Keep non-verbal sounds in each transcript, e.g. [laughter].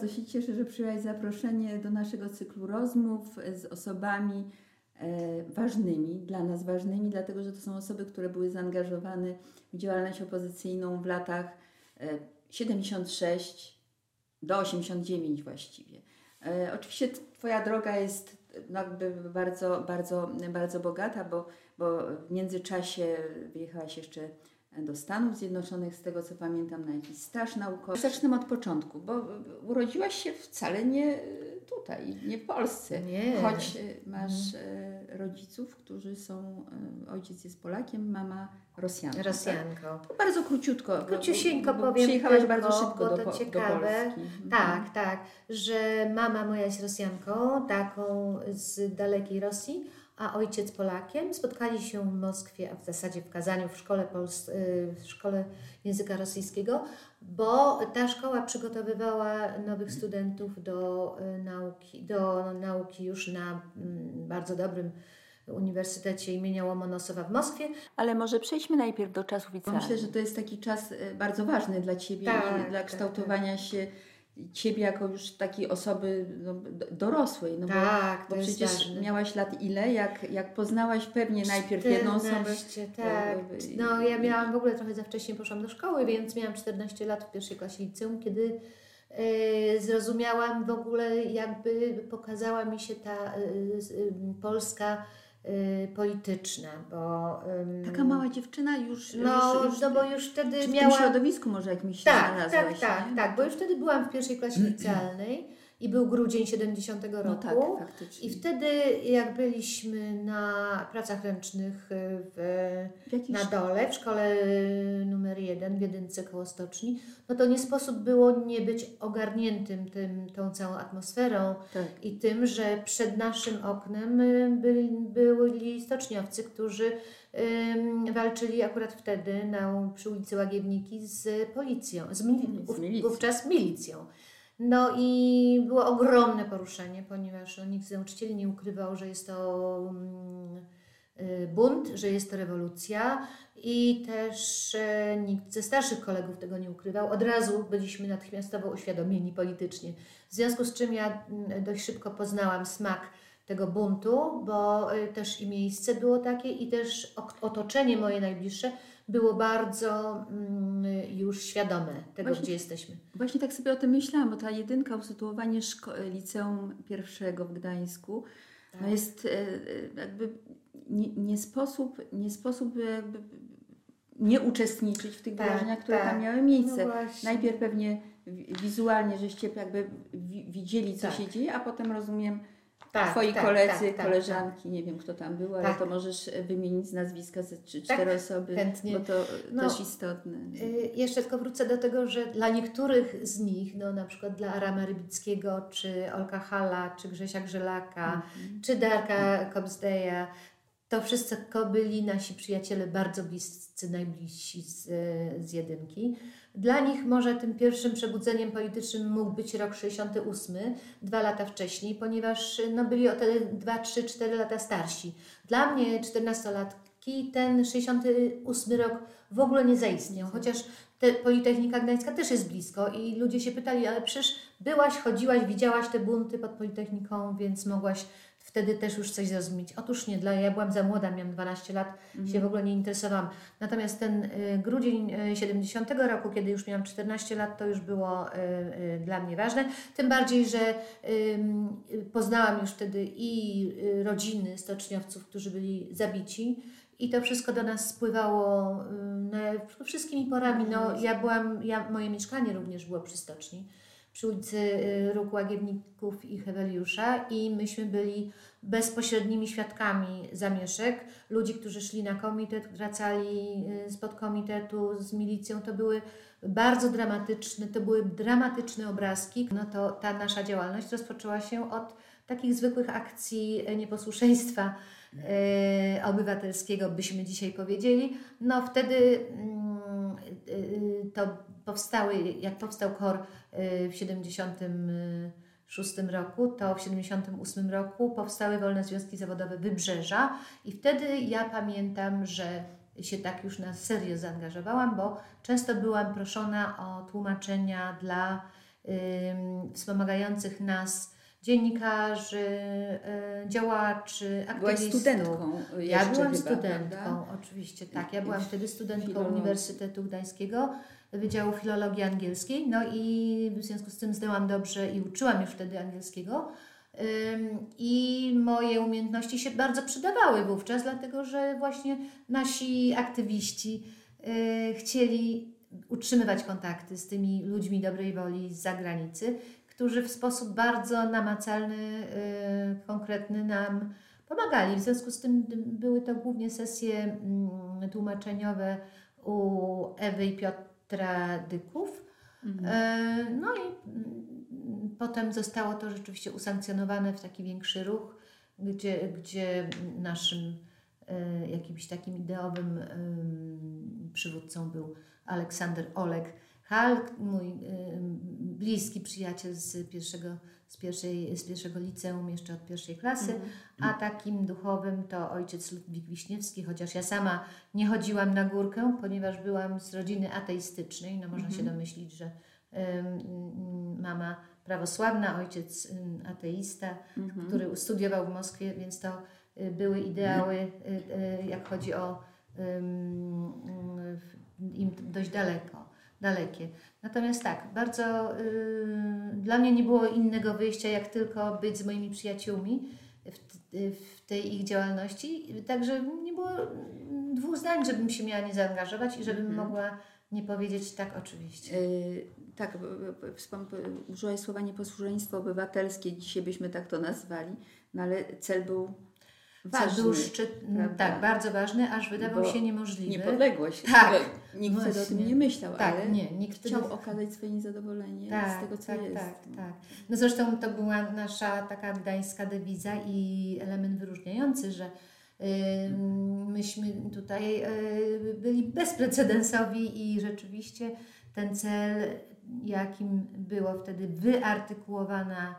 bardzo się cieszę, że przyjąłeś zaproszenie do naszego cyklu rozmów z osobami e, ważnymi, dla nas ważnymi, dlatego że to są osoby, które były zaangażowane w działalność opozycyjną w latach e, 76 do 89 właściwie. E, oczywiście Twoja droga jest no, bardzo, bardzo, bardzo bogata, bo, bo w międzyczasie wyjechałaś jeszcze do Stanów Zjednoczonych, z tego co pamiętam, na jakiś staż naukowy. Zacznę od początku, bo urodziłaś się wcale nie tutaj, nie w Polsce. Nie. Choć e, masz e, rodziców, którzy są, e, ojciec jest Polakiem, mama Rosjanką. tak? Rosjanką. To bardzo króciutko. Króciusieńko bo, bo powiem Przyjechałaś tylko, bardzo szybko bo do, to ciekawe. do Polski. Mhm. Tak, tak, że mama moja jest Rosjanką, taką z dalekiej Rosji, a ojciec Polakiem. Spotkali się w Moskwie, a w zasadzie w Kazaniu, w szkole, pols- y, w szkole języka rosyjskiego, bo ta szkoła przygotowywała nowych studentów do y, nauki, do nauki już na mm, bardzo dobrym Uniwersytecie imienia Łomonosowa w Moskwie. Ale może przejdźmy najpierw do czasów licealnych. myślę, że to jest taki czas e, bardzo ważny dla Ciebie Tak, i dla tak, kształtowania się Ciebie jako już takiej osoby no, dorosłej. No tak, bo, bo przecież ważne. miałaś lat ile, jak, jak poznałaś pewnie najpierw jedną osobę. 14, tak. e, No ja miałam w ogóle trochę za wcześnie poszłam do szkoły, więc miałam 14 lat w pierwszej klasie liceum, kiedy e, zrozumiałam w ogóle jakby pokazała mi się ta e, z- em, Polska e, polityczna, bo Taka mała dziewczyna już, no, już, już no bo już wtedy czy w tym miałam środowisku może jakimś się tak, znalazłaś. tak, tak, nie? tak, bo już wtedy byłam w pierwszej klasie [clears throat] licealnej i był grudzień 70 roku. No tak, faktycznie. I wtedy, jak byliśmy na pracach ręcznych y, w, W na dole, w szkole y, numer jeden, w jedynce koło stoczni, no to nie sposób było nie być ogarniętym tym, tą całą atmosferą Tak. i tym, że przed naszym oknem y, byli, byli stoczniowcy, którzy ym, walczyli akurat wtedy na, przy ulicy Łagiewniki z policją, z, mili- Z milicją. wówczas milicją. No i było ogromne poruszenie, ponieważ no, nikt z nauczycieli nie ukrywał, że jest to mm, y, bunt, że jest to rewolucja i też e, nikt ze starszych kolegów tego nie ukrywał. Od razu byliśmy natychmiastowo uświadomieni politycznie. W związku z czym ja mm, dość szybko poznałam smak tego buntu, bo y, też i miejsce było takie i też otoczenie moje najbliższe było bardzo mm, już świadome tego, Właśnie- gdzie jesteśmy. Właśnie tak sobie o tym myślałam, bo ta jedynka, usytuowanie szko- liceum pierwszego w Gdańsku, no Tak. jest e, e, jakby nie, nie sposób, nie sposób jakby nie uczestniczyć w tych Tak, wydarzeniach, które tak. tam miały miejsce. No. Najpierw pewnie wi- wizualnie, żeście jakby wi- widzieli, co Tak. się dzieje, a potem rozumiem Tak, twoi tak, koledzy, tak, tak, koleżanki, nie wiem kto tam był, ale Tak. to możesz e, wymienić z nazwiska ze trzy, Tak, cztery osoby, chętnie. bo to No, też istotne. Y, Jeszcze tylko wrócę do tego, że dla niektórych z nich, no na przykład dla Arama Rybickiego, czy Olka Hala, czy Grzesia Grzelaka, Mhm. czy Darka Kobzdeja, to wszystko byli nasi przyjaciele bardzo bliscy, najbliżsi z, z jedynki. Dla nich może tym pierwszym przebudzeniem politycznym mógł być rok 68, dwa lata wcześniej, ponieważ no, byli o te 2, 3, 4 lata starsi. Dla mnie 14-latki ten 68 rok w ogóle nie zaistniał, chociaż te, Politechnika Gdańska też jest blisko i ludzie się pytali, ale przecież byłaś, chodziłaś, widziałaś te bunty pod Politechniką, więc mogłaś wtedy też już coś zrozumieć. Otóż nie, dla, ja byłam za młoda, miałam 12 lat, się w ogóle nie interesowałam. Natomiast ten y, grudzień y, 70 roku, kiedy już miałam 14 lat, to już było y, y, dla mnie ważne. Tym bardziej, że poznałam już wtedy i y, rodziny stoczniowców, którzy byli zabici. I to wszystko do nas spływało y, na, wszystkimi porami. No, ja byłam, ja, moje mieszkanie również było przy stoczni, przy ulicy y, Róg Łagiewników i Heweliusza i myśmy byli bezpośrednimi świadkami zamieszek. Ludzi, którzy szli na komitet, wracali y, spod komitetu z milicją. To były bardzo dramatyczne, to były dramatyczne obrazki. No to ta nasza działalność rozpoczęła się od takich zwykłych akcji nieposłuszeństwa e, obywatelskiego, byśmy dzisiaj powiedzieli. No wtedy mm, to powstały, jak powstał KOR e, w 76 roku, to w 78 roku powstały Wolne Związki Zawodowe Wybrzeża i wtedy ja pamiętam, że się tak już na serio zaangażowałam, bo często byłam proszona o tłumaczenia dla ym, wspomagających nas dziennikarzy, y, działaczy, Byłaś aktywistów. studentką Ja byłam chyba, studentką, prawda? oczywiście, tak. Ja byłam wtedy studentką Filolog. Uniwersytetu Gdańskiego, Wydziału Filologii Angielskiej, no i w związku z tym zdałam dobrze i uczyłam już wtedy angielskiego. I moje umiejętności się bardzo przydawały wówczas, dlatego że właśnie nasi aktywiści y, chcieli utrzymywać kontakty z tymi ludźmi dobrej woli z zagranicy, którzy w sposób bardzo namacalny, y, konkretny nam pomagali. W związku z tym były to głównie sesje mm, tłumaczeniowe u Ewy i Piotra Dyków. Mhm. E, No i mm, potem zostało to rzeczywiście usankcjonowane w taki większy ruch, gdzie, gdzie naszym e, jakimś takim ideowym przywódcą był Aleksander Olek Hal, mój em, bliski przyjaciel z pierwszego, z, pierwszej, z pierwszego liceum, jeszcze od pierwszej klasy, a takim duchowym to ojciec Ludwik Wiśniewski, chociaż ja sama nie chodziłam na górkę, ponieważ byłam z rodziny ateistycznej, no można się domyślić, że mm, mama prawosławna, ojciec ateista, który studiował w Moskwie, więc to y, były ideały, y, y, jak chodzi o y, im dość daleko, dalekie. Natomiast tak, bardzo y, dla mnie nie było innego wyjścia, jak tylko być z moimi przyjaciółmi w, w tej ich działalności. Także nie było dwóch zdań, żebym się miała nie zaangażować i żebym mogła nie powiedzieć tak oczywiście. Y, tak, użyłaś słowa nieposłuszeństwo obywatelskie, dzisiaj byśmy tak to nazwali, no ale cel był ważny. Prawda? tak, bardzo ważny, aż wydawał Bo się niemożliwy. Niepodległość. Tak, Nikt wtedy o tym właśnie. nie myślał, Tak, ale nie, nikt wtedy- chciał okazać swoje niezadowolenie Tak, z tego, co tak, jest. tak, tak. No zresztą to była nasza taka gdańska dewiza i element wyróżniający, że myśmy tutaj y, byli bezprecedensowi i rzeczywiście ten cel, jakim było wtedy wyartykułowana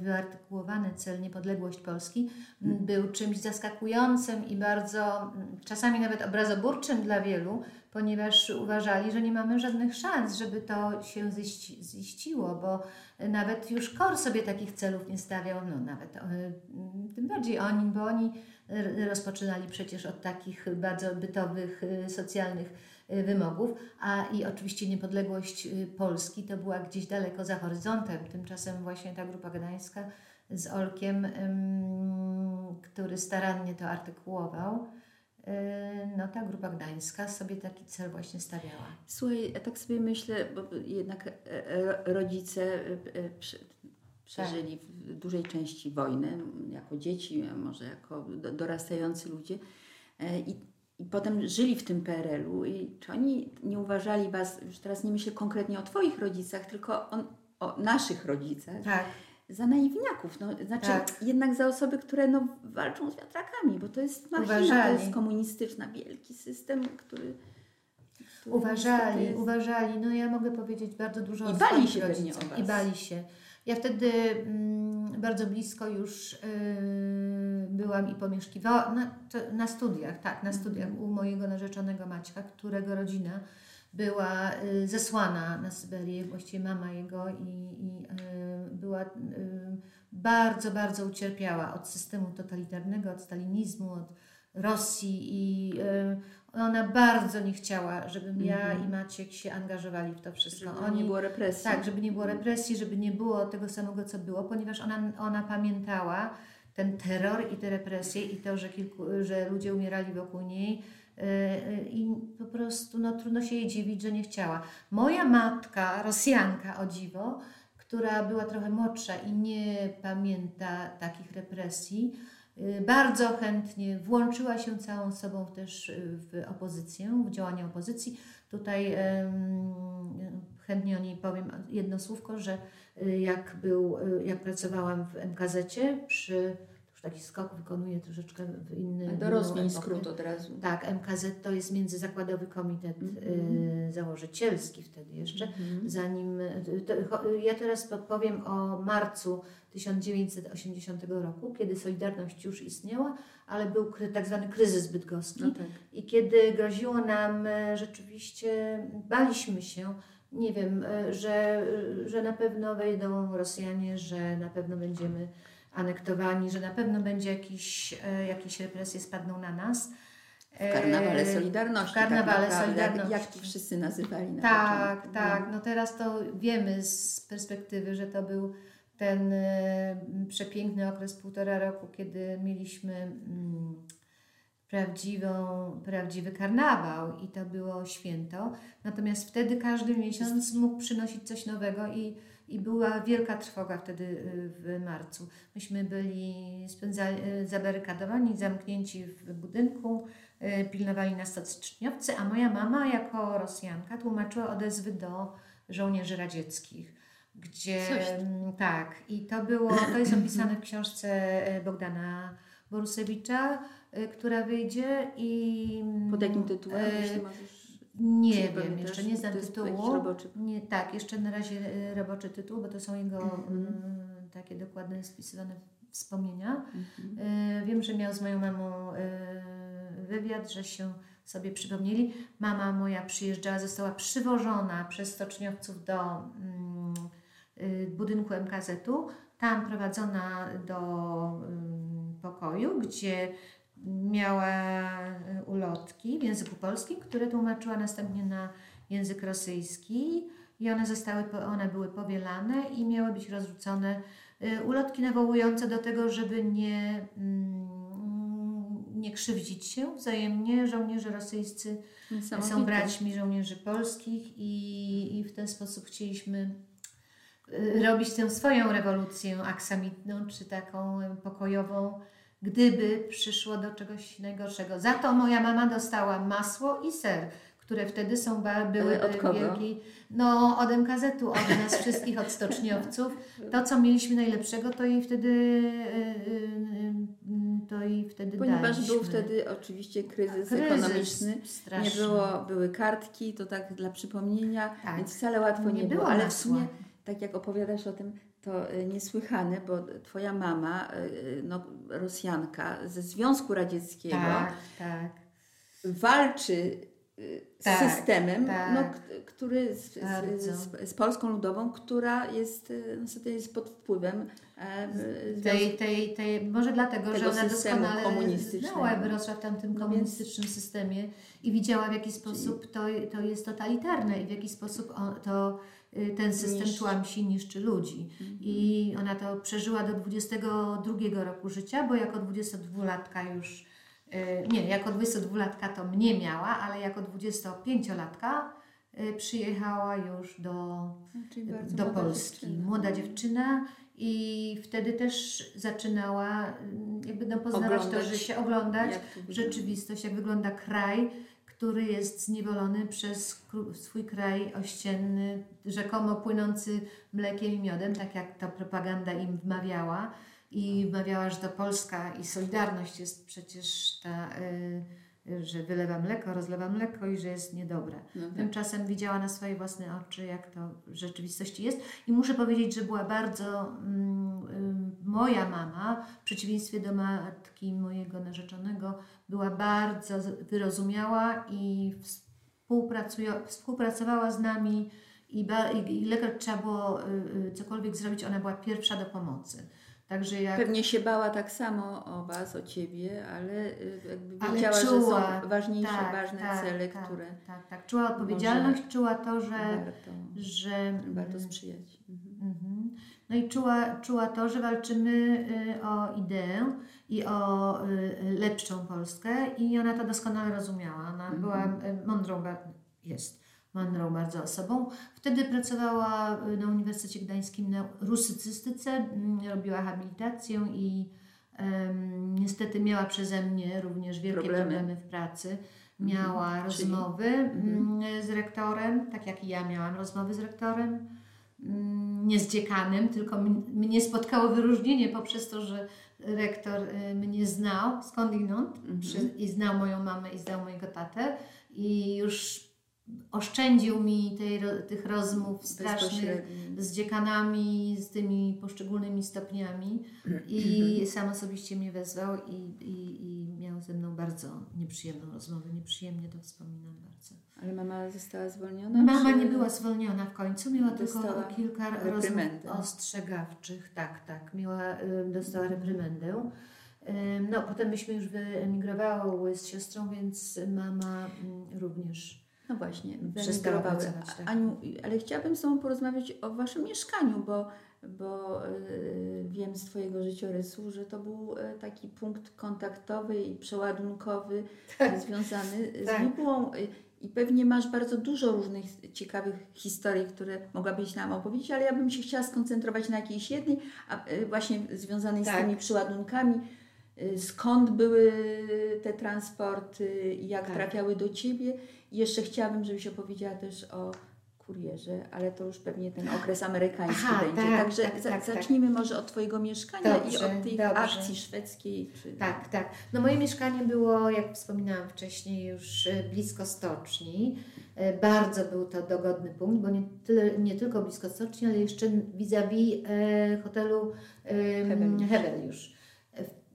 wyartykułowany cel niepodległość Polski, był czymś zaskakującym i bardzo czasami nawet obrazoburczym dla wielu, ponieważ uważali, że nie mamy żadnych szans, żeby to się ziści- ziściło, bo nawet już KOR sobie takich celów nie stawiał, no nawet tym bardziej oni, bo oni rozpoczynali przecież od takich bardzo bytowych, e, socjalnych wymogów, a i oczywiście niepodległość e, Polski to była gdzieś daleko za horyzontem. Tymczasem właśnie ta grupa gdańska z Olkiem, em, który starannie to artykułował, e, no ta grupa gdańska sobie taki cel właśnie stawiała. Słuchaj, ja tak sobie myślę, bo jednak e, e, rodzice e, prze- przeżyli w dużej części wojnę jako dzieci, może jako do- dorastający ludzie i, i potem żyli w tym PRL-u i czy oni nie uważali Was, już teraz nie myślę konkretnie o Twoich rodzicach, tylko o, o naszych rodzicach, Tak. za naiwniaków, no, znaczy Tak. jednak za osoby, które no, walczą z wiatrakami, bo to jest machina, Uważali. to jest komunistyczna, wielki system, który... który Uważali, jest- uważali. No ja mogę powiedzieć bardzo dużo I o bali się rodzicach. I bali się. Ja wtedy mm, bardzo blisko już yy, byłam i pomieszkiwałam na, na studiach, tak, na studiach Mhm. u mojego narzeczonego Maćka, którego rodzina była y, zesłana na Syberię, właściwie mama jego i, i y, była y, bardzo, bardzo ucierpiała od systemu totalitarnego, od stalinizmu, od Rosji i ona bardzo nie chciała, żebym ja i Maciek się angażowali w to wszystko. Mhm. Żeby nie było represji. Tak, żeby nie było represji, żeby nie było tego samego, co było, ponieważ ona, ona pamiętała ten terror i te represje i to, że, kilku, że ludzie umierali wokół niej yy, yy, i po prostu no, trudno się jej dziwić, że nie chciała. Moja matka, Rosjanka o dziwo, która była trochę młodsza i nie pamięta takich represji, yy, bardzo chętnie włączyła się całą sobą też w opozycję, w działania opozycji. Tutaj chętnie o niej powiem jedno słówko, że y, jak, był, y, jak pracowałam w MKZ-cie przy, już taki skok wykonuję troszeczkę w inny To rozwiń epokę. skrót od razu. Tak, MKZ to jest Międzyzakładowy Komitet y, Założycielski wtedy jeszcze, zanim, y, to, cho- ja teraz podpowiem o marcu 1980 roku, kiedy Solidarność już istniała, ale był tak zwany kryzys bydgoski. No tak. I kiedy groziło nam rzeczywiście, baliśmy się nie wiem, e, że, że na pewno wejdą Rosjanie, że na pewno będziemy anektowani, że na pewno będzie jakiś, e, jakieś represje spadną na nas. W karnawale E, Solidarności. W karnawale tak Solidarności. Jak, jak wszyscy nazywali na Tak, początku. tak. No teraz to wiemy z perspektywy, że to był ten przepiękny okres półtora roku, kiedy mieliśmy mm, prawdziwą, prawdziwy karnawał i to było święto. Natomiast wtedy każdy miesiąc mógł przynosić coś nowego i, i była wielka trwoga wtedy y, w marcu. Myśmy byli spędzali, y, zabarykadowani, zamknięci w budynku, y, pilnowali nas tacy czczniowcy, a moja mama jako Rosjanka tłumaczyła odezwy do żołnierzy radzieckich. Gdzie, Coś. mm, tak, i to było, to jest opisane w książce Bogdana Borusewicza, która wyjdzie i... Pod jakim tytułem? e, możesz... nie wiem, jeszcze nie znam tytułu. roboczy? Nie, tak, jeszcze na razie e, roboczy tytuł, bo to są jego Mhm. mm, takie dokładne spisywane wspomnienia. Mhm. E, Wiem, że miał z moją mamą e, wywiad, że się sobie przypomnieli. Mama moja przyjeżdżała, została przywożona przez stoczniowców do mm, y, budynku MKZ-u, tam prowadzona do ym, pokoju, gdzie miała y, ulotki w języku polskim, które tłumaczyła następnie na język rosyjski i one zostały, one były powielane i miały być rozrzucone y, ulotki nawołujące do tego, żeby nie, mm, nie krzywdzić się wzajemnie. Żołnierze rosyjscy są braćmi żołnierzy polskich i, i w ten sposób chcieliśmy y, robić tę swoją rewolucję aksamitną, czy taką pokojową, gdyby przyszło do czegoś najgorszego. Za to moja mama dostała masło i ser, które wtedy są były od kogo? wielkiej, no od MKZ-u, od nas wszystkich, od stoczniowców. To, co mieliśmy najlepszego, to jej wtedy, y, y, y, to jej wtedy Ponieważ daliśmy. był wtedy oczywiście kryzys, Kryzys ekonomiczny. straszny. Nie było, były kartki, to tak dla przypomnienia, Tak. więc wcale łatwo nie, Nie było. było Ale w sumie, tak jak opowiadasz o tym, to y, niesłychane, bo Twoja mama, y, no, Rosjanka ze Związku Radzieckiego, Tak, tak. walczy y, z Tak, systemem, tak. no, który z, z, z, Polską Ludową, która jest, y, niestety jest pod wpływem e, y, Tej, tej, tej, może dlatego, Tego że ona doskonale znała Wrocław w tamtym No komunistycznym systemie i widziała w jaki sposób to, to jest totalitarne i w jaki sposób on, to, y, ten system Niszczy. tłamsi, niszczy ludzi. I ona to przeżyła do 22 roku życia, bo jako 22-latka już, y, nie, jako 22-latka to mnie miała, ale jako 25-latka y, przyjechała już do, bardzo do Polski. dziewczyna. Młoda dziewczyna i wtedy też zaczynała jakby no, poznawać to Oglądać, życie, oglądać jak to rzeczywistość, jak wygląda kraj, który jest zniewolony przez swój kraj ościenny, rzekomo płynący mlekiem i miodem, tak jak ta propaganda im wmawiała. I wmawiała, że to Polska i Solidarność jest przecież ta, y, y, że wylewa mleko, rozlewa mleko i że jest niedobre. No tak. Tymczasem widziała na swoje własne oczy, jak to w rzeczywistości jest. I muszę powiedzieć, że była bardzo. Mm, y, moja mama, w przeciwieństwie do matki mojego narzeczonego, była bardzo wyrozumiała i współpracowała z nami. I, ba, i, I lekar trzeba było y, y, cokolwiek zrobić, ona była pierwsza do pomocy. Także jak Pewnie się bała tak samo o Was, o Ciebie, ale y, jakby Ale wiedziała, że czuła, są ważniejsze, tak, ważne tak, cele, tak, które tak, tak, czuła odpowiedzialność, czuła to, że, warto, że warto sprzyjać. Mhm. Mhm. No i czuła, czuła to, że walczymy y, o ideę i o y, lepszą Polskę i ona to doskonale rozumiała. Ona Mhm. była mądrą, jest mądrą bardzo osobą. Wtedy pracowała y, na Uniwersytecie Gdańskim na rusycystyce, mm, robiła habilitację i em, niestety miała przeze mnie również wielkie Problemy. problemy, w pracy. Miała Mhm. Czyli? rozmowy mm, z rektorem, tak jak i ja miałam rozmowy z rektorem mm, nie z dziekanem, tylko mnie spotkało wyróżnienie poprzez to, że rektor y, mnie znał skądinąd Mhm. przy, i znał moją mamę i znał mojego tatę i już oszczędził mi tej, tych rozmów strasznych z dziekanami, z tymi poszczególnymi stopniami i [clears throat] sam osobiście mnie wezwał i, i, i miał ze mną bardzo nieprzyjemną rozmowę. Nieprzyjemnie to wspominam bardzo. Ale mama została zwolniona? Mama czy- nie była zwolniona w końcu, miała Dostała tylko kilka rozmów reprymendę. ostrzegawczych. Tak, tak, miała, dostała reprymendę. Ym, No, potem myśmy już wyemigrowały z siostrą, więc mama mm, również. No właśnie, pracować, tak. Aniu, ale chciałabym z Tobą porozmawiać o Waszym mieszkaniu, bo, bo y, wiem z Twojego życiorysu, że to był y, taki punkt kontaktowy i przeładunkowy Tak. związany z Tak. Bibułą. Y, I pewnie masz bardzo dużo różnych ciekawych historii, które mogłabyś nam opowiedzieć, ale ja bym się chciała skoncentrować na jakiejś jednej, a właśnie związanej z Tak. tymi przyładunkami. Y, Skąd były te transporty jak Tak. trafiały do Ciebie? I jeszcze chciałabym, żebyś opowiedziała też o kurierze, ale to już pewnie ten okres amerykański Aha, będzie. tak, Także tak, tak, tak. zacznijmy może od Twojego mieszkania Dobrze, i od tej dobrze. akcji szwedzkiej. Tak, tak. No moje mieszkanie było, jak wspominałam wcześniej, już e, blisko stoczni. E, Bardzo był to dogodny punkt, bo nie, tyle, nie tylko blisko stoczni, ale jeszcze vis-a-vis e, hotelu e, Heweliusz. Heweliusz.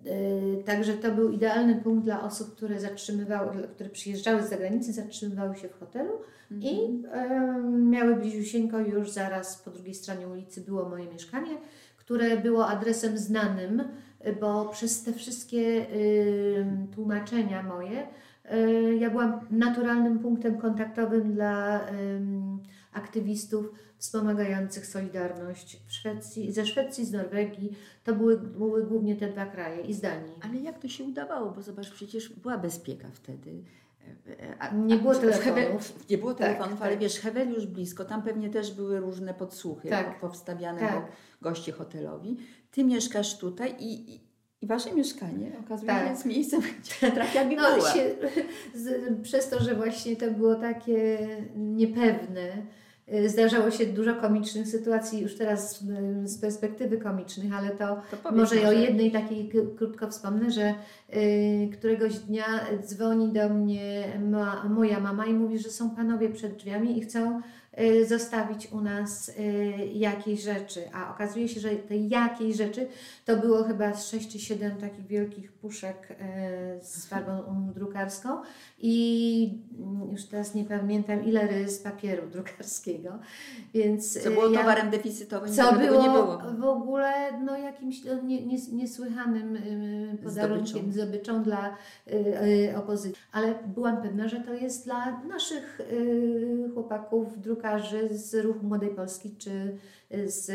E, Także to był idealny punkt dla osób, które zatrzymywały, które przyjeżdżały z zagranicy, zatrzymywały się w hotelu Mhm. i e, miały bliziusieńko już zaraz po drugiej stronie ulicy było moje mieszkanie, które było adresem znanym, e, bo przez te wszystkie tłumaczenia moje ja byłam naturalnym punktem kontaktowym dla aktywistów wspomagających Solidarność w Szwecji, ze Szwecji, z Norwegii. To były, były głównie te dwa kraje i z Danii. Ale jak to się udawało? Bo zobacz, przecież była bezpieka wtedy. A, Nie było telefonów. Nie było Tak, telefonów, ale tak. wiesz, Hewel już blisko, tam pewnie też były różne podsłuchy Tak, powstawiane tak. do gości hotelowi. Ty mieszkasz tutaj i, i, i wasze mieszkanie okazuje się Tak. miejscem, [laughs] gdzie trafia bibuła. No, się, [laughs] z, przez to, że właśnie to było takie niepewne, zdarzało się dużo komicznych sytuacji, już teraz y, z perspektywy komicznych, ale to To może o jednej takiej krótko wspomnę, że y, któregoś dnia dzwoni do mnie ma, moja mama i mówi, że są panowie przed drzwiami i chcą y, zostawić u nas y, jakieś rzeczy. A okazuje się, że te jakieś rzeczy to było chyba z 6 czy 7 takich wielkich puszek y, z farbą drukarską i mm, już teraz nie pamiętam ile rys papieru [laughs] drukarskiego, więc Co było y, ja- towarem deficytowym, co było, nie było. w ogóle no, jakimś no, nie, nie, niesłychanym y, podarunkiem, zdobyczą, dla y, y, opozycji. Ale byłam pewna, że to jest dla naszych y, chłopaków, drukarzy z Ruchu Młodej Polski czy z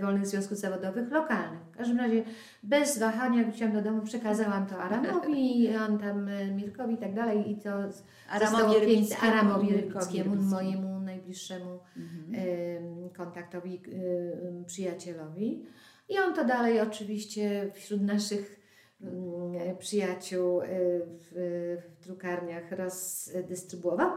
Wolnych Związków Zawodowych lokalnych. W każdym razie bez wahania, wróciłam do domu, przekazałam to Aramowi, on tam Mirkowi i tak dalej i to Aramowi Rybickiemu Aramowi Rybickiemu, mojemu najbliższemu Mhm. kontaktowi przyjacielowi. I on to dalej oczywiście wśród naszych przyjaciół y, w, drukarniach rozdystrybuował.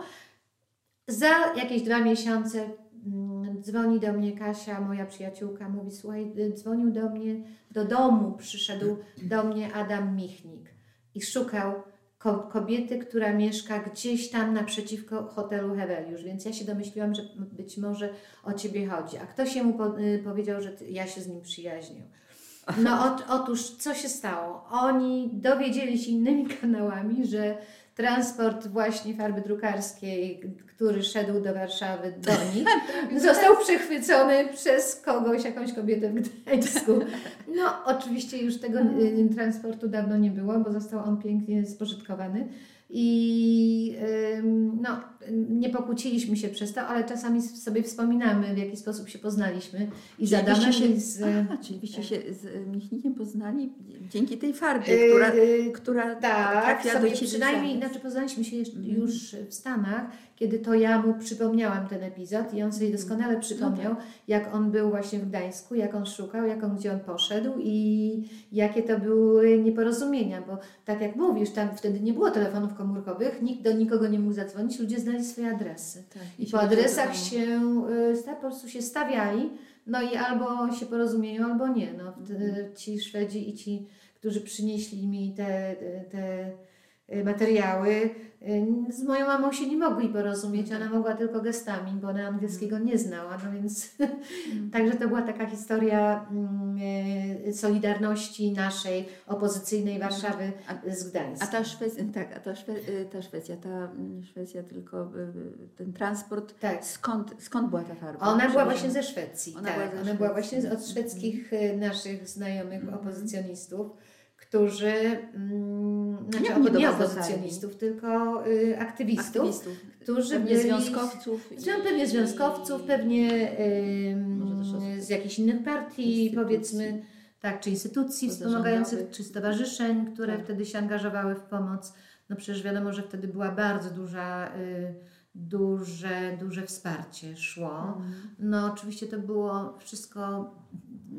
Za jakieś dwa miesiące mm, dzwoni do mnie Kasia, moja przyjaciółka, mówi: Słuchaj, y, dzwonił do mnie do domu, przyszedł do mnie Adam Michnik i szukał ko- kobiety, która mieszka gdzieś tam naprzeciwko hotelu Heweliusz, więc ja się domyśliłam, że być może o ciebie chodzi. A ktoś mu po, y, powiedział, że ja się z nim przyjaźnię. No ot, otóż co się stało? Oni dowiedzieli się innymi [laughs] kanałami, że transport właśnie farby drukarskiej, który szedł do Warszawy do nich, [laughs] został przechwycony przez kogoś, jakąś kobietę w Gdańsku. No oczywiście już tego y, transportu dawno nie było, bo został on pięknie spożytkowany. I no, nie pokłóciliśmy się przez to, ale czasami sobie wspominamy, w jaki sposób się poznaliśmy. I za Czyli byście Adamem się, z, Aha, czyli byście się z Michnikiem poznali dzięki tej farbie, Yy, która, yy, która Tak, trafia do Ciebie przynajmniej, znaczy poznaliśmy się już w Stanach, kiedy to ja mu przypomniałam ten epizod i on sobie doskonale przypomniał, jak on był właśnie w Gdańsku, jak on szukał, jak on, gdzie on poszedł i jakie to były nieporozumienia, bo tak jak mówisz, tam wtedy nie było telefonów komórkowych, nikt do nikogo nie mógł zadzwonić, ludzie znali swoje adresy. Tak, I po adresach się y, po prostu się stawiali, no i albo się porozumieją, albo nie. No, Mhm. Ci Szwedzi i ci, którzy przynieśli mi te, te materiały. Y, Z moją mamą się nie mogli porozumieć, ona mogła tylko gestami, bo ona angielskiego nie znała, no więc [laughs] także to była taka historia mm, y, solidarności naszej opozycyjnej Warszawy z A Gdańskiem. ta Szwecja, tak, a ta, Szwe, y, ta Szwecja, ta mm, Szwecja tylko y, y, ten transport, Tak. skąd, skąd była ta farba? Ona była właśnie ze Szwecji. Ona tak, była ona była Szwecji. właśnie z- od szwedzkich y, naszych znajomych opozycjonistów, którzy, mm, znaczy nie, nie opozycjonistów, tylko y, aktywistów, aktywistów, którzy pewnie byli... związkowców. i- pewnie związkowców, i- pewnie osób- z jakichś innych partii, instytucji. powiedzmy, tak, czy instytucji wspomagających, czy stowarzyszeń, które Tak. wtedy się angażowały w pomoc. No przecież wiadomo, że wtedy była bardzo duża, y, duże, duże wsparcie szło. Mhm. No oczywiście to było wszystko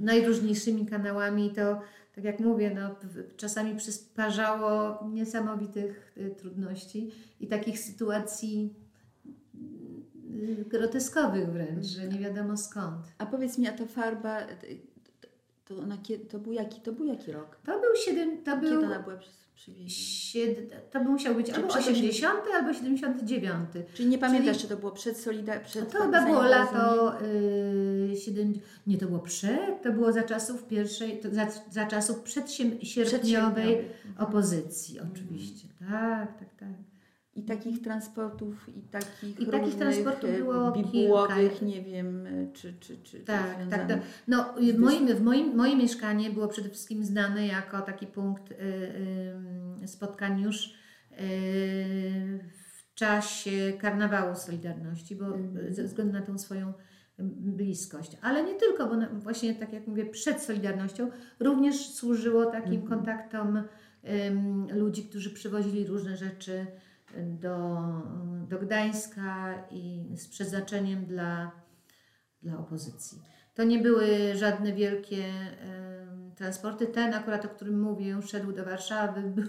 najróżniejszymi kanałami to, tak jak mówię, no, czasami przysparzało niesamowitych y, trudności i takich sytuacji y, groteskowych wręcz, że nie wiadomo skąd. A powiedz mi, a ta farba, y, to, ona, to, był jaki, to był jaki rok? To był siedem, to Kiedy był ona była przywieziona? Sied, to musiał być albo przed 80 albo 79. Czyli nie pamiętasz, Czyli- czy to było przed Solida... Przed To chyba było lato y, 7, nie to było przed, to było za czasów pierwszej, za, za czasów przedsierpniowej Przedsierpniowej. opozycji oczywiście. Tak, tak, tak. I takich transportów, i takich I takich transportów e, było bibułowych, kilka. nie wiem, e, czy... czy, czy Tak, tak, związanych. tak. No, w moim, w moim, moje mieszkanie było przede wszystkim znane jako taki punkt y, y, spotkań już y, w czasie karnawału Solidarności, bo Mhm. ze względu na tą swoją bliskość. Ale nie tylko, bo właśnie tak jak mówię, przed Solidarnością również służyło takim Mhm. kontaktom ludzi, którzy przywozili różne rzeczy do, do Gdańska i z przeznaczeniem dla, dla opozycji. To nie były żadne wielkie em, transporty. Ten akurat, o którym mówię, szedł do Warszawy. [laughs] Był,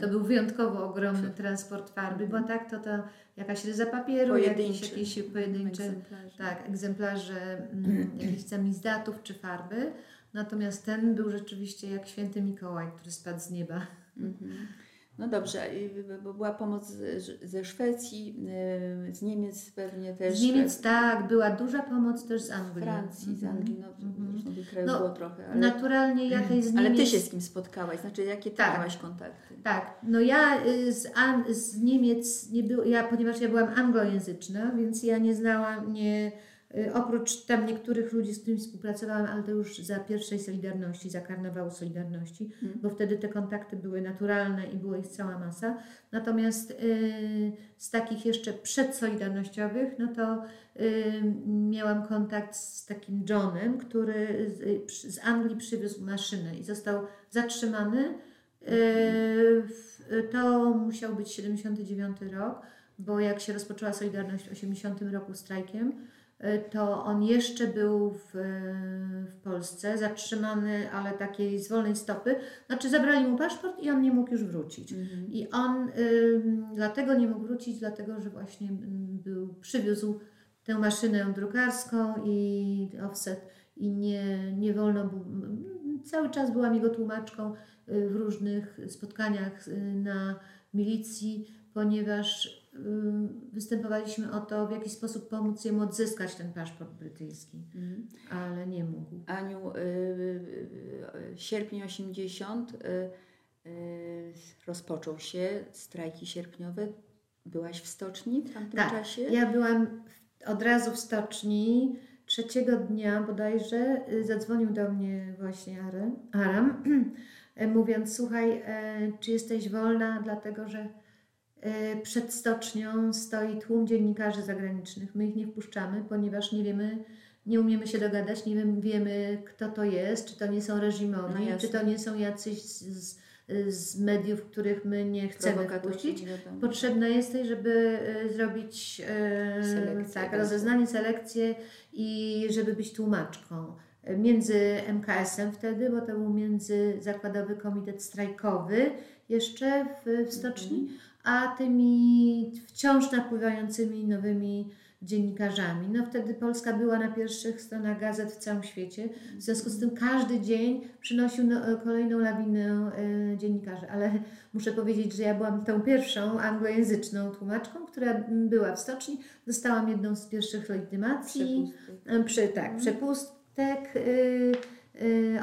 to był wyjątkowo ogromny transport farby, bo tak to, to jakaś ryza papieru, jakieś, Pojedyncze. jakieś pojedyncze egzemplarze. tak, egzemplarze mm, jakichś samizdatów czy farby. Natomiast ten był rzeczywiście jak święty Mikołaj, który spadł z nieba. Mhm. No dobrze, bo była pomoc z- ze Szwecji, e, z Niemiec pewnie też. Z Niemiec tak, była duża pomoc też z z Anglii. Francji, z Mhm. Anglii, no tych krajów No, było trochę, ale, Naturalnie ja tej z Niemiec... [clears throat] ale Ty się z kim spotkałaś, znaczy jakie Ty Tak. miałaś kontakty? Tak, no ja y, z, z Niemiec nie było, ja, ponieważ ja byłam anglojęzyczna, więc ja nie znałam, nie, y, oprócz tam niektórych ludzi, z którymi współpracowałam, ale to już za pierwszej Solidarności, za karnawału Solidarności, Mhm. bo wtedy te kontakty były naturalne i było ich cała masa. Natomiast y, z takich jeszcze przedsolidarnościowych, no to y, miałam kontakt z takim Johnem, który z, y, z Anglii przywiózł maszynę i został zatrzymany. Y, w- To musiał być 79 rok, bo jak się rozpoczęła Solidarność w 80 roku strajkiem, y, to on jeszcze był w, w Polsce, zatrzymany, ale takiej z wolnej stopy. Znaczy zabrali mu paszport i on nie mógł już wrócić. Mhm. I on ym, dlatego nie mógł wrócić, dlatego że właśnie ym, był, przywiózł tę maszynę drukarską i offset i nie, nie wolno było, cały czas byłam jego tłumaczką y, w różnych spotkaniach y, na milicji, ponieważ występowaliśmy o to, w jaki sposób pomóc jemu odzyskać ten paszport brytyjski, Mhm. ale nie mógł. Aniu, y, y, y, sierpień 80 y, y, rozpoczął się, strajki sierpniowe. Byłaś w stoczni w tamtym Tak, czasie? Ja byłam od razu w stoczni. Trzeciego dnia bodajże y, zadzwonił do mnie właśnie Aram, Aram [clears throat] mówiąc: Słuchaj, e, czy jesteś wolna, dlatego że przed stocznią stoi tłum dziennikarzy zagranicznych. My ich nie wpuszczamy, ponieważ nie wiemy, nie umiemy się dogadać, nie wiem, wiemy, kto to jest, czy to nie są No reżimowi, jasne. czy to nie są jacyś z, z, mediów, których my nie chcemy wpuścić. Potrzebna jesteś, żeby e, zrobić e, Selekcję tak, rozeznanie, selekcję i żeby być tłumaczką. E, Między MKS-em wtedy, bo to był Międzyzakładowy Komitet Strajkowy jeszcze w, w stoczni, Mhm. A tymi wciąż napływającymi nowymi dziennikarzami. No wtedy Polska była na pierwszych stronach gazet w całym świecie. W związku z tym każdy dzień przynosił no, kolejną lawinę e, dziennikarzy. Ale muszę powiedzieć, że ja byłam tą pierwszą anglojęzyczną tłumaczką, która była w stoczni. Dostałam jedną z pierwszych legitymacji. Przepustek. Przy, tak, przepustek. y, y,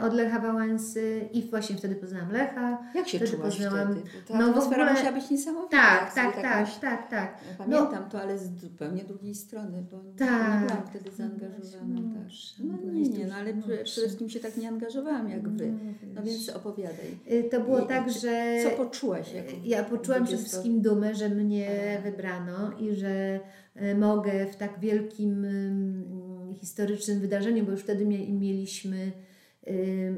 od Lecha Wałęsy i właśnie wtedy poznałam Lecha. Jak się Wtedy czułaś poznałam- wtedy? Ta no atmosfera ogóle- musiała być niesamowita. Tak, tak, sobie tak, jakoś- tak, tak. Ja Pamiętam to, ale z zupełnie drugiej strony, bo Tak. nie byłam wtedy zaangażowana. No, tak. no, No nie, nie, no ale przede wszystkim się tak nie angażowałam jak wy. No więc opowiadaj. Y, To było I- tak, że Co poczułaś? Jako ja poczułam przede 20 wszystkim dumę, że mnie A. wybrano i że mogę w tak wielkim ym, historycznym wydarzeniu, bo już wtedy mie- mieliśmy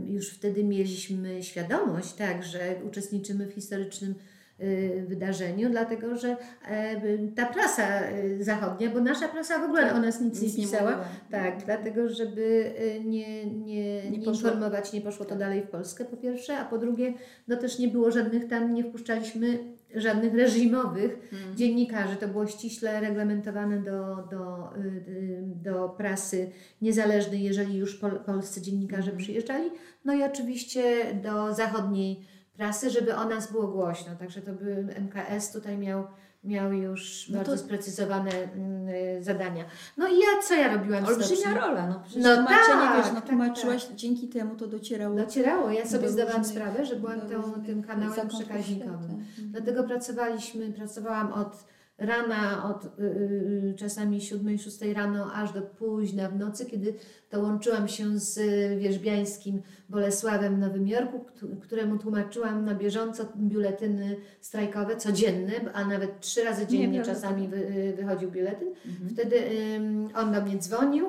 już wtedy mieliśmy świadomość, tak, że uczestniczymy w historycznym y, wydarzeniu, dlatego że e, ta prasa y, zachodnia, bo nasza prasa w ogóle o nas nic, nie pisała, mówiła. tak, dlatego, żeby y, nie, nie, Nie nie, poszło. informować, nie poszło to dalej w Polskę po pierwsze, a po drugie, no też nie było żadnych tam, nie wpuszczaliśmy żadnych reżimowych Mhm. dziennikarzy. To było ściśle reglamentowane do, do, y, y, do prasy niezależnej, jeżeli już pol, polscy dziennikarze Mhm. przyjeżdżali. No i oczywiście do zachodniej prasy, żeby o nas było głośno. Także to by MKS tutaj miał miał już No to- bardzo sprecyzowane mm, y, zadania. No i ja, co ja robiłam Olbrzymia rola, no przecież No tłumaczenie, tak, wiesz, no tak, tłumaczyłaś, dzięki temu to docierało Docierało. Ja sobie zdawałam sprawę, że byłam tą, tym kanałem przekaźnikowym. Mhm. Dlatego pracowaliśmy, pracowałam od rana, od y, y, czasami 7-6 rano, aż do późna w nocy, kiedy to łączyłam się z wierzbiańskim Bolesławem w Nowym Jorku, któ- któremu tłumaczyłam na bieżąco biuletyny strajkowe, codzienne, a nawet trzy razy dziennie czasami wy, y, wychodził biuletyn. Mhm. Wtedy ym, on do mnie dzwonił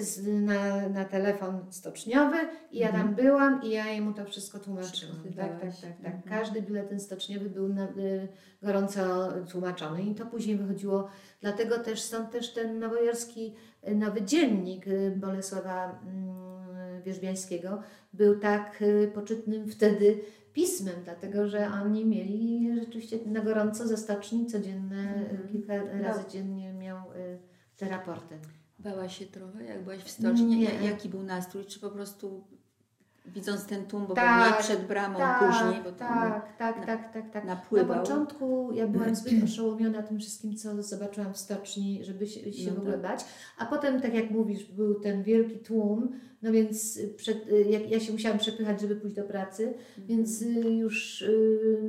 z, na, na telefon stoczniowy i ja tam byłam i ja jemu to wszystko tłumaczyłam. Tak, tak, tak, tak. Mhm. Każdy biuletyn stoczniowy był na, y, gorąco tłumaczony i to później wychodziło. Dlatego też stąd też ten nowojorski y, nowy dziennik y, Bolesława mm, Wierzbiańskiego był tak y, poczytnym wtedy pismem, dlatego że oni mieli rzeczywiście na gorąco ze stoczni codzienne, y, Mhm. kilka razy dziennie miał y, te raporty. Bałaś się trochę, jak byłaś w stoczni? Nie. Ja- Jaki był nastrój? Czy po prostu widząc ten tłum, bo Tak, pewnie przed bramą później, bo to tak, tak, na- tak, tak, tak. Na początku ja byłam zbyt [clears throat] oszołomiona tym wszystkim, co zobaczyłam w stoczni, żeby się, się No w ogóle tak. bać. A potem, tak jak mówisz, był ten wielki tłum, no więc y, przed, y, jak ja się musiałam przepychać, żeby pójść do pracy, więc y, już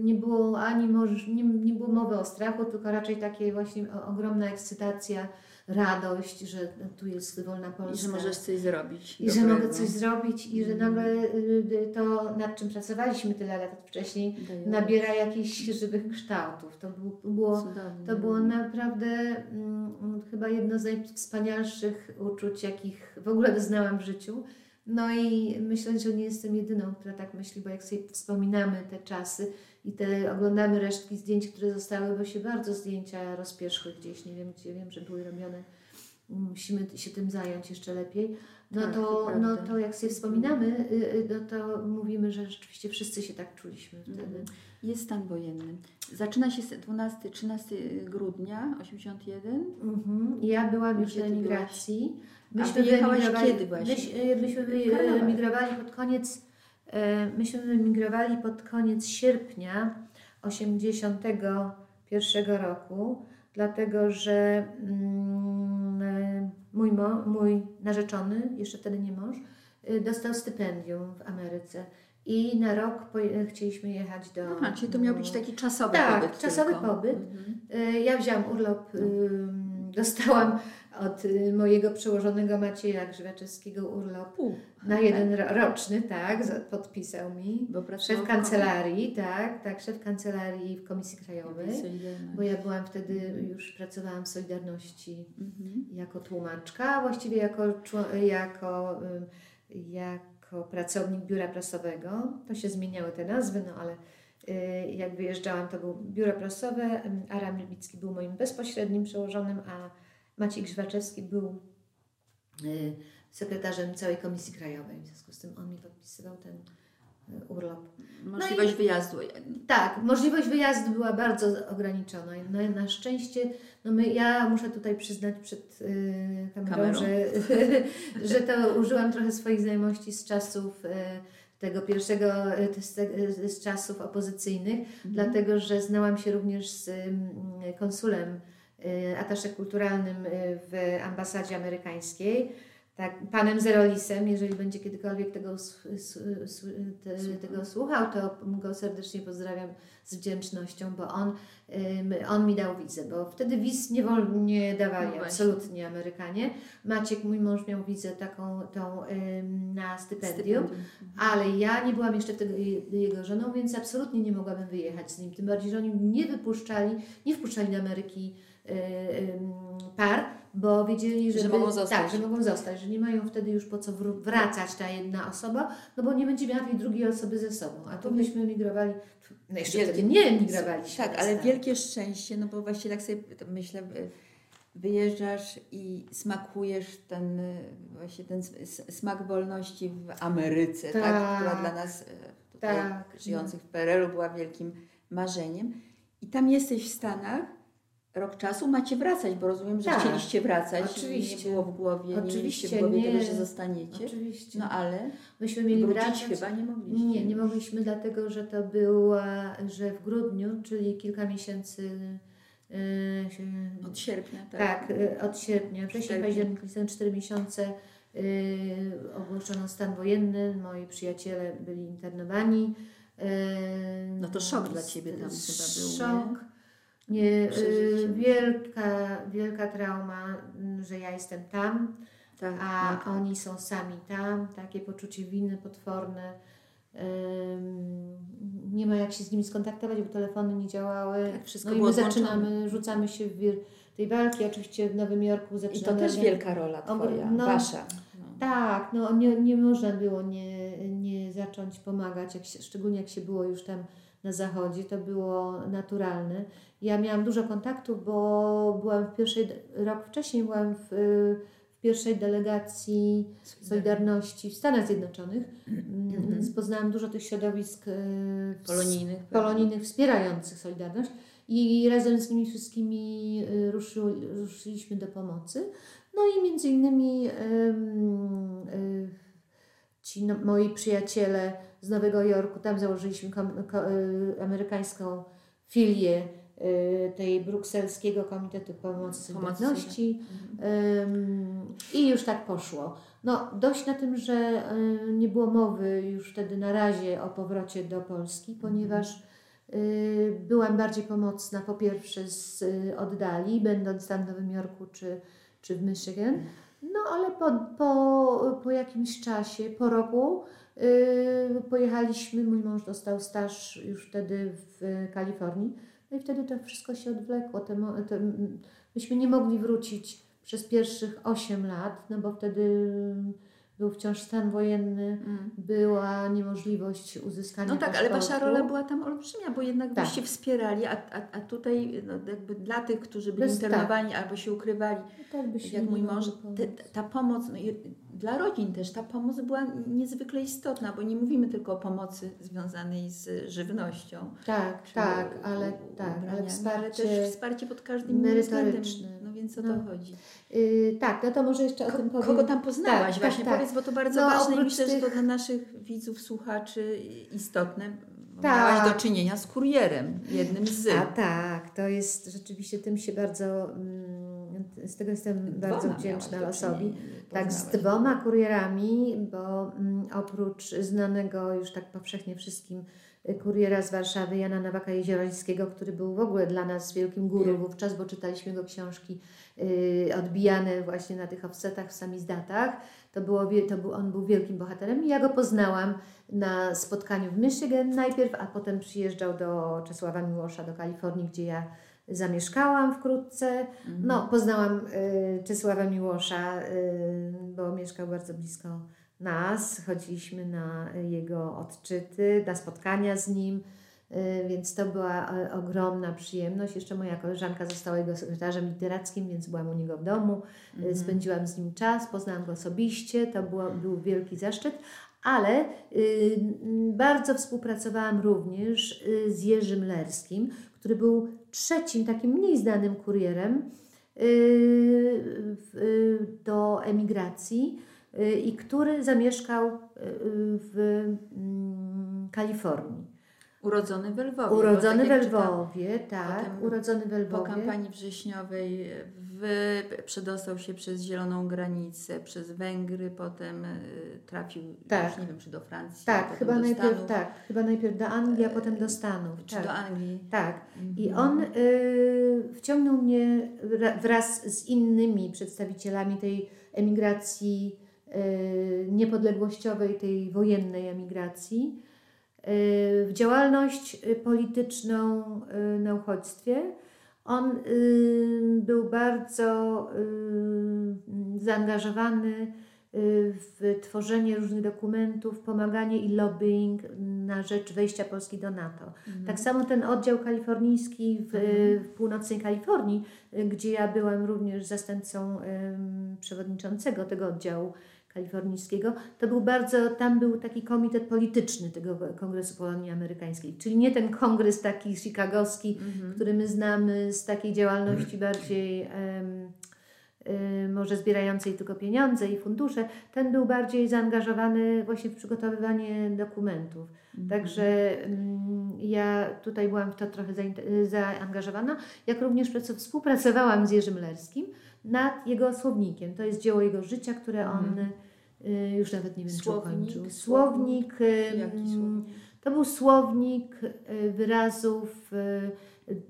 nie było ani może, nie, nie było mowy o strachu, tylko raczej takie właśnie ogromna ekscytacja, radość, że tu jest wolna Polska. I że możesz coś zrobić. I że dobrego. mogę coś zrobić i że Mhm. nagle y, to, nad czym pracowaliśmy tyle lat wcześniej, nabiera jakichś żywych kształtów. To było, Cudownie. to było naprawdę mm, chyba jedno z najwspanialszych uczuć, jakich w ogóle wyznałam w życiu. No i myślę, że nie jestem jedyną, która tak myśli, bo jak sobie wspominamy te czasy i te oglądamy resztki zdjęć, które zostały, bo się bardzo zdjęcia rozpierzchły gdzieś, nie wiem gdzie, wiem, że były robione. Musimy się tym zająć jeszcze lepiej. No, Tak, to, to no to jak sobie wspominamy, y, y, no to mówimy, że rzeczywiście wszyscy się tak czuliśmy wtedy. Mhm. Jest stan wojenny. Zaczyna się 12-13 grudnia 81. Mhm. Ja byłam już na emigracji. A wyjechałaś wyemigrowali- kiedy właśnie? Myś, y, myśmy pod koniec, y, myśmy wyemigrowali pod koniec sierpnia 81 roku, dlatego że mm, y, mój, mo, mój narzeczony, jeszcze wtedy nie mąż, dostał stypendium w Ameryce. I na rok chcieliśmy jechać do. Aha, czyli to miał być taki czasowy Tak, pobyt. czasowy tylko. pobyt. Mhm. Ja wzięłam urlop, dostałam od y, mojego przełożonego Macieja Grzywaczewskiego urlop U, na jeden ro- roczny, tak, podpisał mi. Bo Szef kancelarii, tak, tak, szef kancelarii w Komisji Krajowej, bo ja byłam wtedy, już pracowałam w Solidarności Mhm. jako tłumaczka, właściwie jako, jako, ym, jako pracownik biura prasowego. To się zmieniały te nazwy, no ale y, jak wyjeżdżałam, to było biuro prasowe, Aram Libicki był moim bezpośrednim przełożonym, a Maciej Grzywaczewski był y, sekretarzem całej Komisji Krajowej. W związku z tym on mi podpisywał ten urlop. Możliwość i- wyjazdu. Tak, możliwość wyjazdu była bardzo ograniczona. Na, na szczęście, no my, ja muszę tutaj przyznać przed y, kamerą, Kamerą. Że, [laughs] że to użyłam trochę swoich znajomości z czasów y, tego pierwszego, y, z, czasów opozycyjnych, dlatego że znałam się również z konsulem, y, atasze kulturalnym y, w ambasadzie amerykańskiej. Tak, panem Zerolisem, jeżeli będzie kiedykolwiek tego, te, tego słuchał, to go serdecznie pozdrawiam z wdzięcznością, bo on, on mi dał wizę, bo wtedy wiz nie, wol, nie dawali No absolutnie Amerykanie. Maciek, mój mąż, miał wizę taką tą na stypendium, ale ja nie byłam jeszcze wtedy jego żoną, więc absolutnie nie mogłabym wyjechać z nim. Tym bardziej, że oni nie wypuszczali, nie wpuszczali do Ameryki y, par, bo wiedzieli, że, Że mogą zostać. Tak, że mogą zostać, że nie mają wtedy już po co wracać ta jedna osoba, no bo nie będzie miała tej drugiej osoby ze sobą. A tu myśmy emigrowali, no jeszcze Wielkie- wtedy nie emigrowaliśmy. Tak, ale wielkie szczęście, no bo właśnie tak sobie myślę, y, wyjeżdżasz i smakujesz ten y, właśnie ten smak wolności w Ameryce, tak, Tak. która dla nas y, tutaj Tak. żyjących w PRL-u była wielkim marzeniem. I tam jesteś w Stanach, rok czasu macie wracać, bo rozumiem, że Tak. chcieliście wracać. Oczywiście. Nie było w głowie, nie Oczywiście, w głowie nie. tego, że zostaniecie. Oczywiście. No ale Myśmy mieli wrócić wracać. chyba nie mogliście. Nie, nie mogliśmy, dlatego że to była, że w grudniu, czyli kilka miesięcy się, Od sierpnia, tak. tak, y, od sierpnia, Cztery. październik, listopad, cztery miesiące y, ogłoszono stan wojenny, moi przyjaciele byli internowani. No to szok dla Ciebie tam chyba był, nie? Szok. Nie, y, wielka, wielka trauma, y, że ja jestem tam, tak. a tak. oni są sami tam, takie poczucie winy potworne. Ym, nie ma jak się z nimi skontaktować, bo telefony nie działały. Tak, wszystko no i my odłączone. zaczynamy, rzucamy się w wir tej walki. Oczywiście w Nowym Jorku I zaczynamy. to też wielka rola Twoja, no, Wasza. No. Tak, no nie, nie można było nie, nie zacząć pomagać, jak się, szczególnie jak się było już tam na zachodzie, to było naturalne. Ja miałam dużo kontaktów, bo byłam w pierwszej, rok wcześniej byłam w, w pierwszej delegacji Solidarności w Stanach Zjednoczonych, Mhm. więc poznałam dużo tych środowisk e, Polonijnych. polonijnych wspierających Solidarność i razem z nimi wszystkimi y, ruszy, ruszyliśmy do pomocy. No i między innymi ym, y, ci no, moi przyjaciele z Nowego Jorku, tam założyliśmy kom, ko, y, amerykańską filię y, tej brukselskiego Komitetu Pomocy Solidarności Ym, i już tak poszło. No dość na tym, że y, nie było mowy już wtedy na razie o powrocie do Polski, ponieważ y, byłam bardziej pomocna po pierwsze z oddali, będąc tam w Nowym Jorku czy, czy w Michigan. No ale po, po, po jakimś czasie, po roku pojechaliśmy, mój mąż dostał staż już wtedy w Kalifornii. No i wtedy to wszystko się odwlekło. Te, te, myśmy nie mogli wrócić przez pierwszych 8 lat, no bo wtedy był wciąż stan wojenny, Mm. była niemożliwość uzyskania No tak, ale Wasza paszportu. rola była tam olbrzymia, bo jednak Tak. byście wspierali, a, a, a tutaj no, jakby dla tych, którzy byli Bez- tak. internowani albo się ukrywali, tak byśmy jak mój mąż, te, ta pomoc, no dla rodzin też, ta pomoc była niezwykle istotna, bo nie mówimy tylko o pomocy związanej z żywnością. Tak, tak, u- ale tak, ale wsparcie. ale też wsparcie pod każdym względem. No więc o No. to chodzi. Yy, tak, no to może jeszcze o tym powiem. Kogo tam poznałaś Tak, właśnie? tak, tak. Powiedz, bo to bardzo No, ważne i myślę, że to tych- dla naszych widzów, słuchaczy istotne. Tak. Miałaś do czynienia z kurierem, jednym z... A tak, to jest rzeczywiście tym się bardzo, mm, z tego jestem Dwoma bardzo wdzięczna losowi. Tak, z dwoma kurierami, bo mm, oprócz znanego już tak powszechnie wszystkim y, kuriera z Warszawy, Jana Nowaka Jeziorańskiego, który był w ogóle dla nas wielkim guru wówczas, bo czytaliśmy go książki y, odbijane właśnie na tych offsetach w samizdatach. To było, to był, on był wielkim bohaterem i ja go poznałam na spotkaniu w Michigan najpierw, a potem przyjeżdżał do Czesława Miłosza do Kalifornii, gdzie ja zamieszkałam wkrótce. Mhm. No, poznałam y, Czesława Miłosza, y, bo mieszkał bardzo blisko nas. Chodziliśmy na jego odczyty, na spotkania z nim, y, więc to była y, ogromna przyjemność. Jeszcze moja koleżanka została jego sekretarzem literackim, więc byłam u niego w domu. Mhm. Spędziłam z nim czas, poznałam go osobiście, to było, był wielki zaszczyt. Ale y, bardzo współpracowałam również y, z Jerzym Lerskim, który był trzecim takim mniej znanym kurierem y, do emigracji i który zamieszkał w mm, Kalifornii. Urodzony w Lwowie. Urodzony tak w Lwowie, tak. Potem urodzony w Lwowie. Po kampanii wrześniowej w, przedostał się przez Zieloną Granicę, przez Węgry, potem y, trafił, tak. już nie wiem, czy do Francji. Tak, chyba do najpierw, Stanów. tak, chyba najpierw do Anglii, a potem do Stanów. Czy tak. do Anglii. Tak. I mhm. on y, wciągnął mnie wraz z innymi przedstawicielami tej emigracji y, niepodległościowej, tej wojennej emigracji Y, w działalność y, polityczną y, na uchodźstwie. On był bardzo zaangażowany w tworzenie różnych dokumentów, pomaganie i lobbying na rzecz wejścia Polski do NATO. Mhm. Tak samo ten oddział kalifornijski w, mhm. w, północnej Kalifornii, gdzie ja byłam również zastępcą przewodniczącego tego oddziału kalifornijskiego, to był bardzo, tam był taki komitet polityczny tego Kongresu Polonii Amerykańskiej, czyli nie ten kongres taki chicagowski, mm -hmm. który my znamy z takiej działalności bardziej um, może zbierającej tylko pieniądze i fundusze, ten był bardziej zaangażowany właśnie w przygotowywanie dokumentów. Mm -hmm. Także um, ja tutaj byłam w to trochę zaangażowana, jak również współpracowałam z Jerzym Lerskim, nad jego słownikiem. To jest dzieło jego życia, które on mhm. y, już nawet nie wiem, słownik, czy ukończył. Słownik. Słownik? To był słownik y, wyrazów,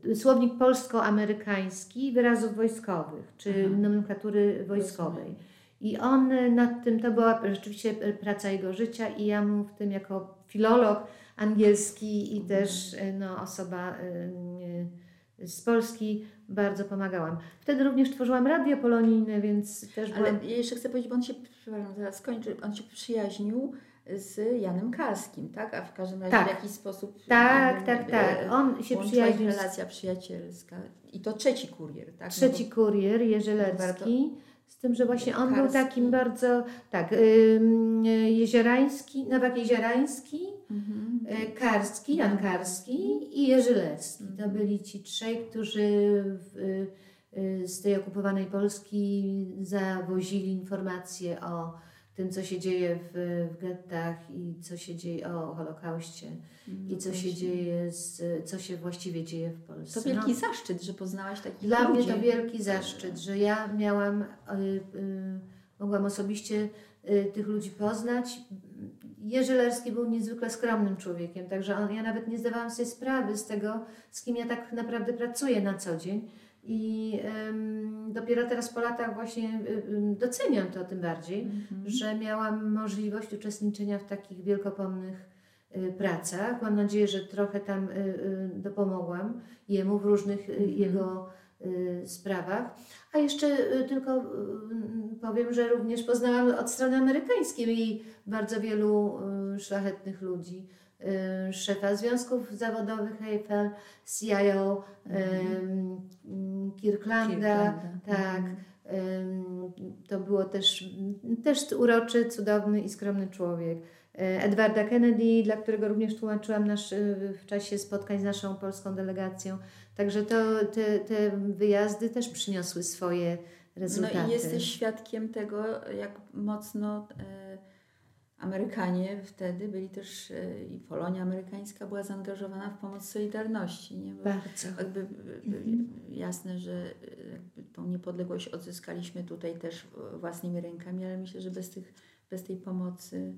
y, słownik polsko-amerykański wyrazów wojskowych, czy Aha. nomenklatury wojskowej. I on nad tym, to była rzeczywiście praca jego życia i ja mu w tym jako filolog angielski i mhm. też no, osoba z Polski bardzo pomagałam. Wtedy również tworzyłam radio polonijne, więc też byłam... Ale jeszcze chcę powiedzieć, bo on się, przepraszam, zaraz skończy, on się przyjaźnił z Janem Karskim, tak? A w każdym razie tak. w jakiś sposób... Tak, tak, tak. On się przyjaźnił... relacja przyjacielska. I to trzeci kurier, tak? Trzeci no bo... kurier, Jerzy Lecki. Z tym, że właśnie on Karski. był takim bardzo, tak, y, Jeziorański, Nowak Jeziorański, mhm. Y, Karski, Jan Karski i Jerzy Lecki. To mhm. byli ci trzej, którzy w, y, z tej okupowanej Polski zawozili informacje o tym, co się dzieje w, w gettach i co się dzieje o Holokauście no i co właśnie. się dzieje, z, co się właściwie dzieje w Polsce. To wielki no, zaszczyt, że poznałaś takich Dla ludzi. mnie to wielki zaszczyt, że ja miałam, y, y, mogłam osobiście y, tych ludzi poznać. Jerzy Lerski był niezwykle skromnym człowiekiem, także on, ja nawet nie zdawałam sobie sprawy z tego, z kim ja tak naprawdę pracuję na co dzień. I um, dopiero teraz po latach właśnie um, doceniam to tym bardziej, mm -hmm. że miałam możliwość uczestniczenia w takich wielkopomnych y, pracach. Mam nadzieję, że trochę tam y, y, dopomogłam jemu w różnych mm -hmm. jego sprawach. A jeszcze y, tylko y, powiem, że również poznałam od strony amerykańskiej bardzo wielu szlachetnych ludzi Y, szefa związków zawodowych Eiffel, CIO mhm. Kirklanda, Kirklanda. tak. Mhm. To było też, też uroczy, cudowny i skromny człowiek. Y, Edwarda Kennedy, dla którego również tłumaczyłam nasz, y, w czasie spotkań z naszą polską delegacją. Także to, te, te wyjazdy też przyniosły swoje rezultaty. No i jesteś świadkiem tego, jak mocno Amerykanie wtedy byli też e, i Polonia amerykańska była zaangażowana w pomoc Solidarności. Nie? Bo Bardzo. Jakby mhm. jasne, że e, tą niepodległość odzyskaliśmy tutaj też własnymi rękami, ale myślę, że bez, tych, bez tej pomocy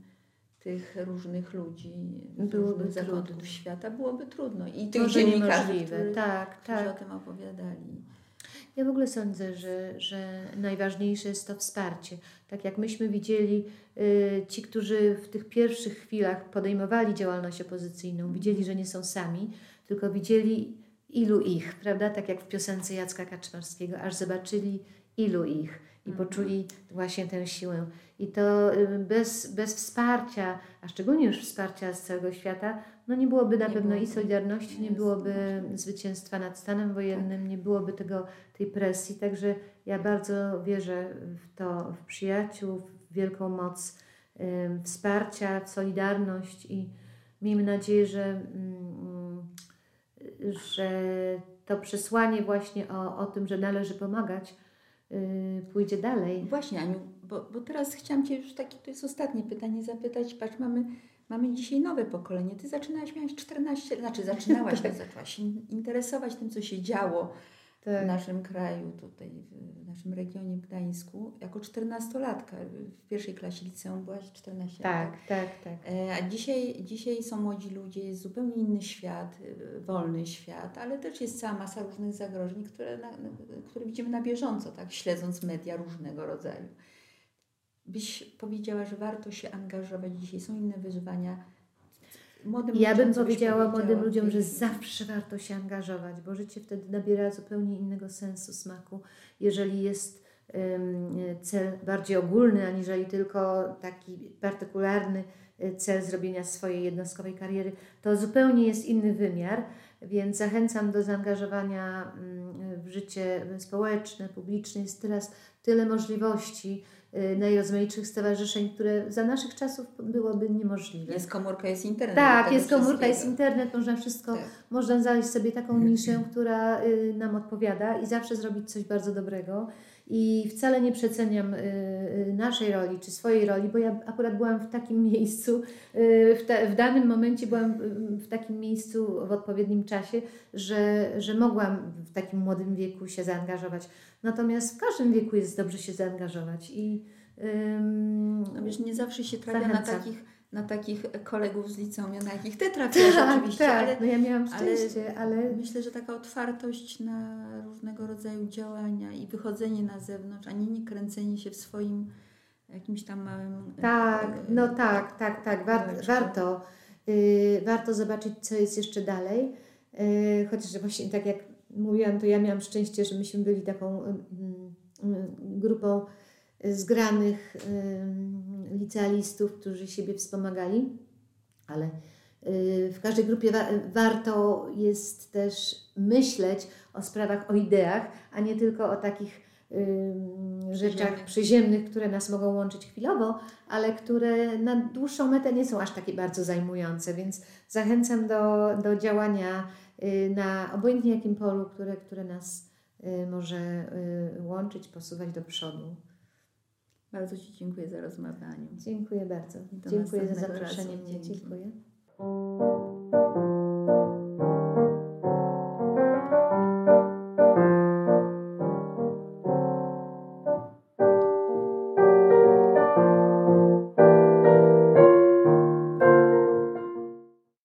tych różnych ludzi byłoby zakątków świata byłoby trudno. I tych dziennikarzy, którzy, tak, tak. którzy o tym opowiadali. Ja w ogóle sądzę, że, że najważniejsze jest to wsparcie. Tak jak myśmy widzieli, y, ci, którzy w tych pierwszych chwilach podejmowali działalność opozycyjną, widzieli, że nie są sami, tylko widzieli ilu ich, prawda? Tak jak w piosence Jacka Kaczmarskiego, aż zobaczyli ilu ich i mhm. poczuli właśnie tę siłę. I to y, bez, bez wsparcia, a szczególnie już wsparcia z całego świata, no nie byłoby na nie pewno byłoby. i Solidarności, nie byłoby zwycięstwa nad stanem wojennym, tak. nie byłoby tego, tej presji. Także ja bardzo wierzę w to, w przyjaciół, w wielką moc em, wsparcia, w solidarność i miejmy nadzieję, że, mm, że to przesłanie właśnie o, o tym, że należy pomagać, y, pójdzie dalej. Właśnie, Aniu, bo, bo teraz chciałam Cię już takie, to jest ostatnie pytanie zapytać. Patrz, mamy, mamy dzisiaj nowe pokolenie. Ty zaczynałaś, miałaś 14, znaczy zaczynałaś, [laughs] tak. zaczęłaś się interesować tym, co się działo w naszym kraju, tutaj w naszym regionie Gdańsku, jako 14-latka. W pierwszej klasie liceum byłaś 14 lat. Tak, tak, tak. E, A dzisiaj, dzisiaj są młodzi ludzie, jest zupełnie inny świat, y, wolny świat, ale też jest cała masa różnych zagrożeń, które, na- które widzimy na bieżąco, tak, śledząc media różnego rodzaju. Byś powiedziała, że warto się angażować dzisiaj, są inne wyzwania. Młodym Ja bym powiedziała młodym ludziom, że zawsze warto się angażować, bo życie wtedy nabiera zupełnie innego sensu, smaku. Jeżeli jest em, cel bardziej ogólny, aniżeli tylko taki partykularny e, cel zrobienia swojej jednostkowej kariery, to zupełnie jest inny wymiar, więc zachęcam do zaangażowania mm, w życie społeczne, publiczne. Jest teraz tyle możliwości najrozmaitszych stowarzyszeń, które za naszych czasów byłoby niemożliwe. Jest komórka, jest internet. Tak, tego jest komórka, jest internet, można wszystko, Tak. można znaleźć sobie taką [clears throat] niszę, która y, nam odpowiada i zawsze zrobić coś bardzo dobrego. I wcale nie przeceniam y, y, naszej roli czy swojej roli, bo ja akurat byłam w takim [laughs] miejscu, y, w, te, w danym momencie byłam w takim miejscu w odpowiednim czasie, że, że mogłam w takim młodym wieku się zaangażować. Natomiast w każdym wieku jest dobrze się zaangażować i ym, No wiesz, nie zawsze się trafia na takich, na takich kolegów z liceum, na jakich ty trafiasz [laughs] oczywiście, tak, ale no ja miałam ale- szczęście, ale myślę, że taka otwartość na różnego rodzaju działania i wychodzenie na zewnątrz, a nie, nie kręcenie się w swoim jakimś tam małym... Tak, e, no tak, tak, tak. War, Kółeczko. warto, y, warto zobaczyć, co jest jeszcze dalej. Y, chociaż właśnie tak jak mówiłam, to ja miałam szczęście, że myśmy byli taką mm, mm, grupą zgranych y, licealistów, którzy siebie wspomagali, ale y, w każdej grupie wa- warto jest też myśleć o sprawach, o ideach, a nie tylko o takich ym, rzeczach Przyziemnych. które nas mogą łączyć chwilowo, ale które na dłuższą metę nie są aż takie bardzo zajmujące, więc zachęcam do, do działania y, na obojętnie jakim polu, które, które nas y, może y, łączyć, posuwać do przodu. Bardzo Ci dziękuję za rozmowę, Aniu. Dziękuję bardzo. Dziękuję za zaproszenie mnie. Dzięki. Música